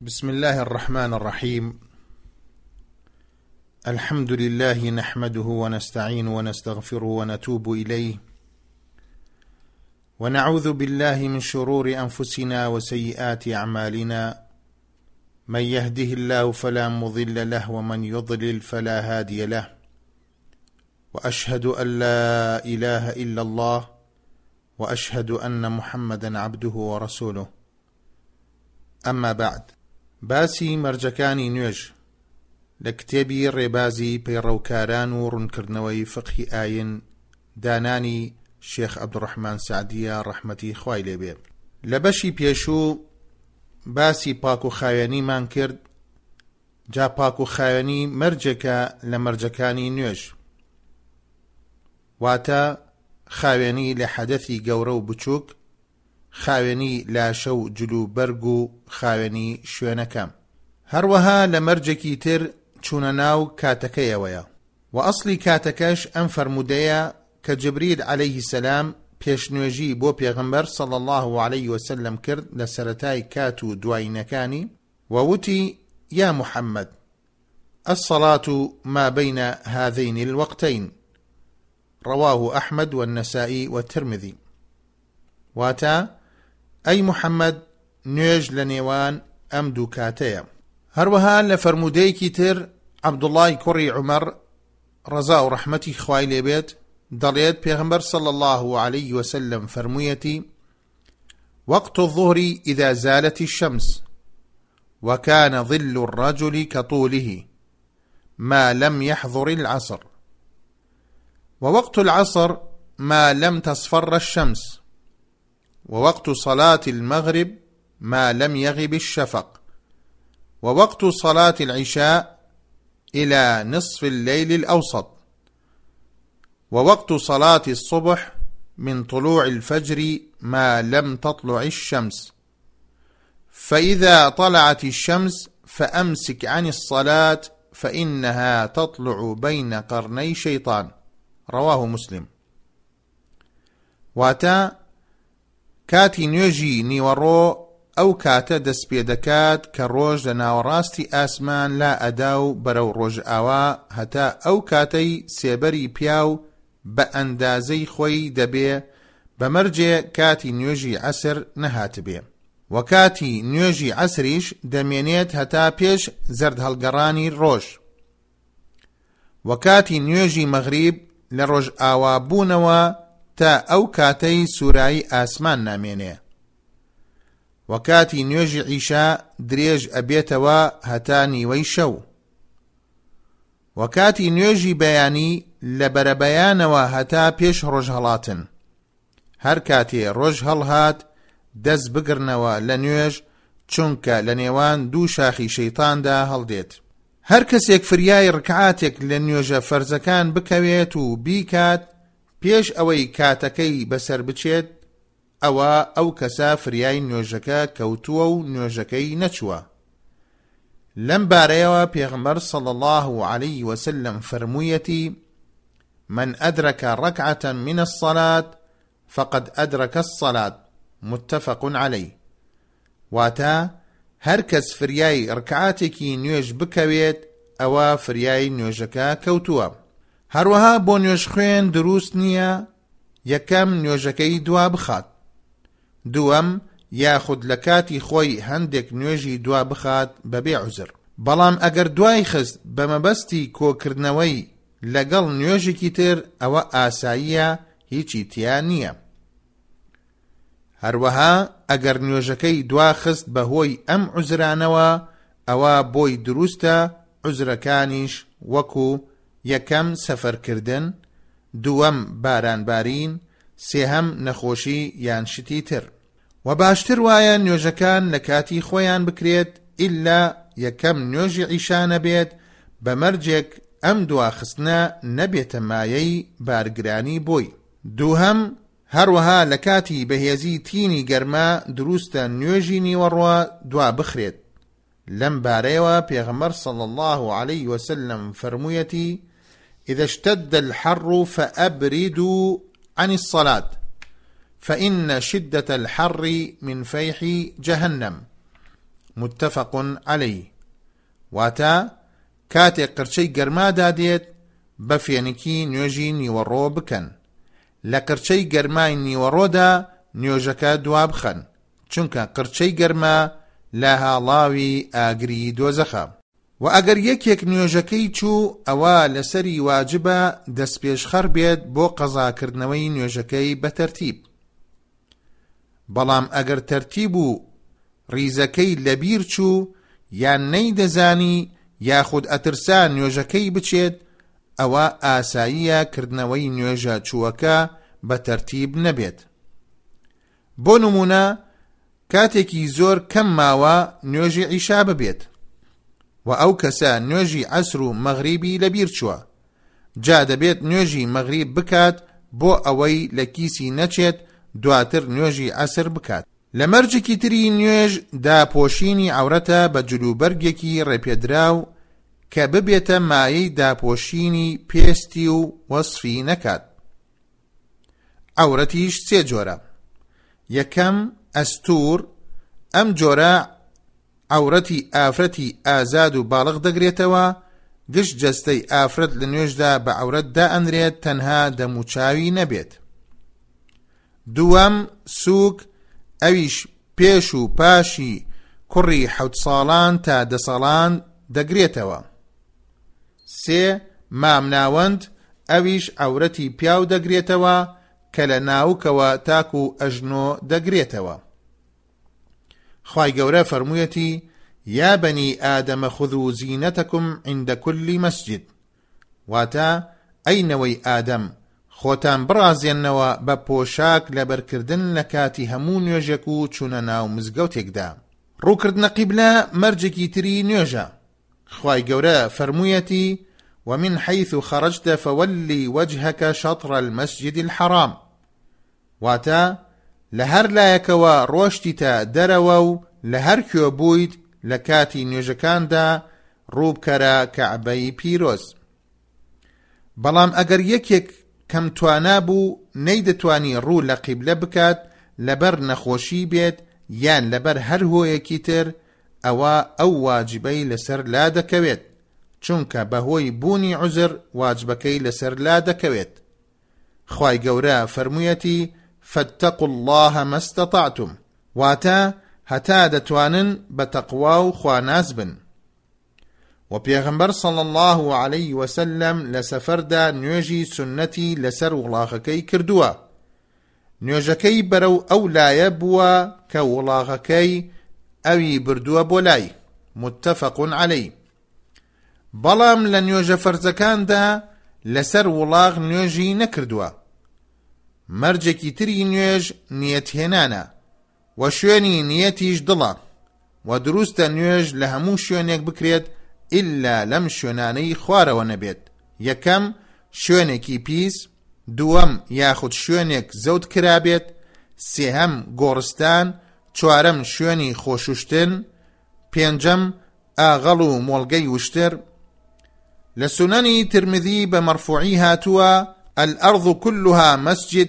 بسم الله الرحمن الرحيم الحمد لله نحمده ونستعين ونستغفره ونتوب إليه ونعوذ بالله من شرور أنفسنا وسيئات أعمالنا من يهده الله فلا مضل له ومن يضلل فلا هادي له وأشهد أن لا إله إلا الله وأشهد أن محمدا عبده ورسوله اما بعد باسی مەرجەکانی نوێژ لە کتێبی ڕێبازی پەیڕەوکاران و ڕونکردنەوەی فقهی ئاین دانانی شێخ عبدالرحمن سعدیە ڕەحمەتی خوای لێ بێ لە بەشی پێشوو باسی پاک و خاوێنیمان کرد جا پاک و خاوێنی مەرجێکە لە مەرجەکانی نوێژ واتە خاوێنی لە حەدەثی گەورە و بچووک خاوێنی لاشە و جل و بەرگ و خاوێنی شوێنەکە. هەروەها لە مەرجێکی تر چوونە ناو کاتەکەیەوەیە و ئەسڵی کاتەکەش ئەم فەرموودەیە کە جبریل علیە سلام پێشنوێژی بۆ پێغەمبەر صلی اللە علیە وسلم کرد لە سەرەتای کات و دواینەکانی و وتی یا محمد الصلاة ما بین هذین الوقتین رواه احمد والنسائی والترمذی واتا، ئەی محمد نوێژ لە نێوان ئەم دوو کاتەیە. هەروەها لە فەرموودەیەکی تر عەبدوڵڵای کوڕی عومەر ڕەزا و ڕەحمەتی خوای لێبێت دەڵێت پێغمبەر صلی الله علیه وسلم فەرموویەتی وقت الظهر إذا زالت الشمس وكان ظل الرجل كطوله ما لم يحضر العصر ووقت العصر ما لم تصفر الشمس ووقت صلاة المغرب ما لم يغب الشفق ووقت صلاة العشاء إلى نصف الليل الأوسط ووقت صلاة الصبح من طلوع الفجر ما لم تطلع الشمس فإذا طلعت الشمس فأمسك عن الصلاة فإنها تطلع بين قرني شيطان رواه مسلم واتە کاتی نوێژی نیوەڕۆ ئەو کاتە دەست پێ دەکات کە ڕۆژ لە ناوەڕاستی ئاسمان لا ئەدا و بەرەو ڕۆژئاوا هەتا ئەو کاتەی سێبەری پیاو بە ئەندازەی خۆی دەبێ بە مەرجێ کاتی نوێژی عەسر نەهاتبێ و کاتی نوێژی عەسریش دەمێنێت هەتا پێش زەردهەڵگەڕانی ڕۆژ و کاتی نوێژی مەغریب لە ڕۆژئاوا بوونەوە تا ئەو کاتەی سورایی ئاسمان نامێنێ و کاتی نوێژی عیشا درێژ ئەبێتەوە هەتا نیوەی شەو و کاتی نوێژی بەیانی لە بەرەبەیانەوە هەتا پێش ڕۆژهڵاتن هەر کاتێ ڕۆژ هەڵهات دەست بگرنەوە لە نوێژ چونکە لە نێوان دوو شاخی شەیتاندا هەڵدێت هەر کەسێک فریای ڕکعاتێک لە نوێژە فەرزەکان بکەوێت و بیکات پێش ئەوەی کاتەکەی بەسەر بچێت ئەوە ئەو کەسە فریای نوێژەکە کەوتووە و نوێژەکەی نەچووە لەم بارەیەوە پێغمبەر صلى الله عليه وسلم فەرموویەتی من أدرك ركعة من الصلاة فقد ادرک الصلاة متفق علیه واتە، هەر کەس فریای رکعاتێکی نوێژ بکەوێت ئەوا فریای نوێژەکە کەوتووە. هەروەها بۆ نوێژخوێن دروست نییە یەکەم نوێژەکەی دوا بخات، دووەم یاخود لە کاتی خۆی هەندێک نوێژی دوا بخات بەبێ عوزر، بەڵام ئەگەر دوای خست بە مەبەستی کۆکردنەوەی لەگەڵ نوێژێکی تر ئەوە ئاساییە هیچی تیا نییە. هەروەها ئەگەر نوێژەکەی دواخست بەهۆی ئەم عوزرانەوە ئەوە بۆی دروستە عوزرەکانیش وەکو یەکەم سەفەرکردن، دووەم بارانبارین، سێهەم نەخۆشی یان شتی تر. وە باشتر وایە نوێژەکان لە کاتی خۆیان بکرێت ئیللا یەکەم نوێژی عیشا نەبێت بە مەرجێک ئەم دواخستنە نەبێتە مایەی بارگرانی بۆی دووهەم هەروەها لە کاتی بەهێزی تینی گەرما دروستە نوێژی نیوەڕۆ دوا بخرێت لەم بارەیەوە پێغەمبەر صلی اللە علیە وسلم فەرموویەتی، اذا اشتد الحر فابردوا عن الصلاة فإن شدة الحر من فيح جهنم متفق عليه واتا کاتێک قرچەی گەرما دادێت بە فێنکی نوێژی نیوەڕۆ بکەن لە قرچەی گەرمای نیوەڕۆدا نوێژەکە دوابخەن چونکە قرچەی گەرما لە هاڵاوی ئاگری دۆزەخە. وە ئەگەر یەکێک نوێژەکەی چوو ئەوا لەسەری واجبە دەستپێشخەر بێت بۆ قەزاکردنەوەی نوێژەکەی بە تەرتیب بەڵام ئەگەر تەرتیب و ڕیزەکەی لەبیر چوو یان نەیدەزانی یاخود ئەترسا نوێژەکەی بچێت ئەوە ئاساییە کردنەوەی نوێژە چووەکە بە تەرتیب نەبێت بۆ نموونە کاتێکی زۆر کەم ماوە نوێژی عیشا ببێت و ئەو کەسە نوێژی عەسر و مەغریبی لەبیر چووە جا دەبێت نوێژی مەغریب بکات بۆ ئەوەی لە کیسی نەچێت دواتر نوێژی عەسر بکات لە مەرجێکی تری نوێژ دا پۆشینی عورەتە بە جلوبەرگێکی ڕێپێدراو کە ببێتە مایەی داپۆشینی پێستی و وەسفی نەکات عەورەتیش سێ جۆرە یەکەم ئەستور ئەم جۆرە عەورەتی ئافرەتی ئازاد و باڵغ دەگرێتەوە گشت جەستەی ئافرەت لە نوێژدا بە عەورەت دائەنرێت تەنها دەموچاوی نەبێت دووەم سوک ئەویش پێش و پاشی کوڕی حەوت ساڵان تا دە ساڵان دەگرێتەوە سێ، مامناوەند، ئەویش عەورەتی پیاو دەگرێتەوە کە لە ناوکەوە تاکو ئەژنۆ دەگرێتەوە. خوای گەورە فەرموویەتی یا بەنی ئادەمە خذوا زینەتەکم عند کل مسجد واتە ئەی نەوەی ئادەم خۆتان بڕازێنەوە بە پۆشاک لەبەرکردن لە کاتی هەموو نوێژێک و چوونە ناو مزگەوتێکدا. ڕووکردنە قیبلە مەرجێکی تری نوێژە، خوای گەورە فەرموویەتی ومن حیث خرجت فولی وجهك شطر المسجد الحرام واتە لە هەر لایەکەوە ڕۆشتیتە دەرەوە و لە هەر کوێ بوویت لە کاتی نوێژەکاندا ڕووبکەرە کەعبەی پیرۆز بەڵام ئەگەر یەکێک کەم توانا بوو نەیدەتوانی ڕوو لە قیبلە بکات لەبەر نەخۆشی بێت یان لەبەر هەر هۆیەکی تر ئەوا ئەو واجبەی لەسەر لا دەکەوێت چونکە بەهۆی بوونی عوزر واجبەکەی لەسەر لا دەکەوێت خوای گەورە فەرموویەتی فاتقوا الله ما استطعتم واتە هەتا دەتوانن بە تەقوا و خواناس بن وە پێغەمبەر صلی اللە علیە وسلم لە سەفەردا نوێژی سوننەتی لەسەر وڵاغەکەی کردووە نوێژەکەی بەرەو ئەو لایە بووە کە وڵاغەکەی ئەوی بردووە بۆ لای متفق عليه بەڵام لە نوێژە فەرزەکاندا لەسەر وڵاغ نوێژی نەکردووە مەرجێکی تری نوێژ نیەت هێنانە وە شوێنی نیەتیش دڵە وە دروستە نوێژ لە هەموو شوێنێک بکرێت ئیلا لەم شوێنانەی خوارەوە نەبێت یەکەم شوێنێکی پیس دووەم یاخود شوێنێک زەوت کرابێت سێهەم گۆڕستان چوارەم شوێنی خۆشوشتن پێنجەم ئاغەڵ و مۆڵگەی وشتر لە سنەنی ترمذی بە مەرفوعی هاتووە الأرض كلها مسجد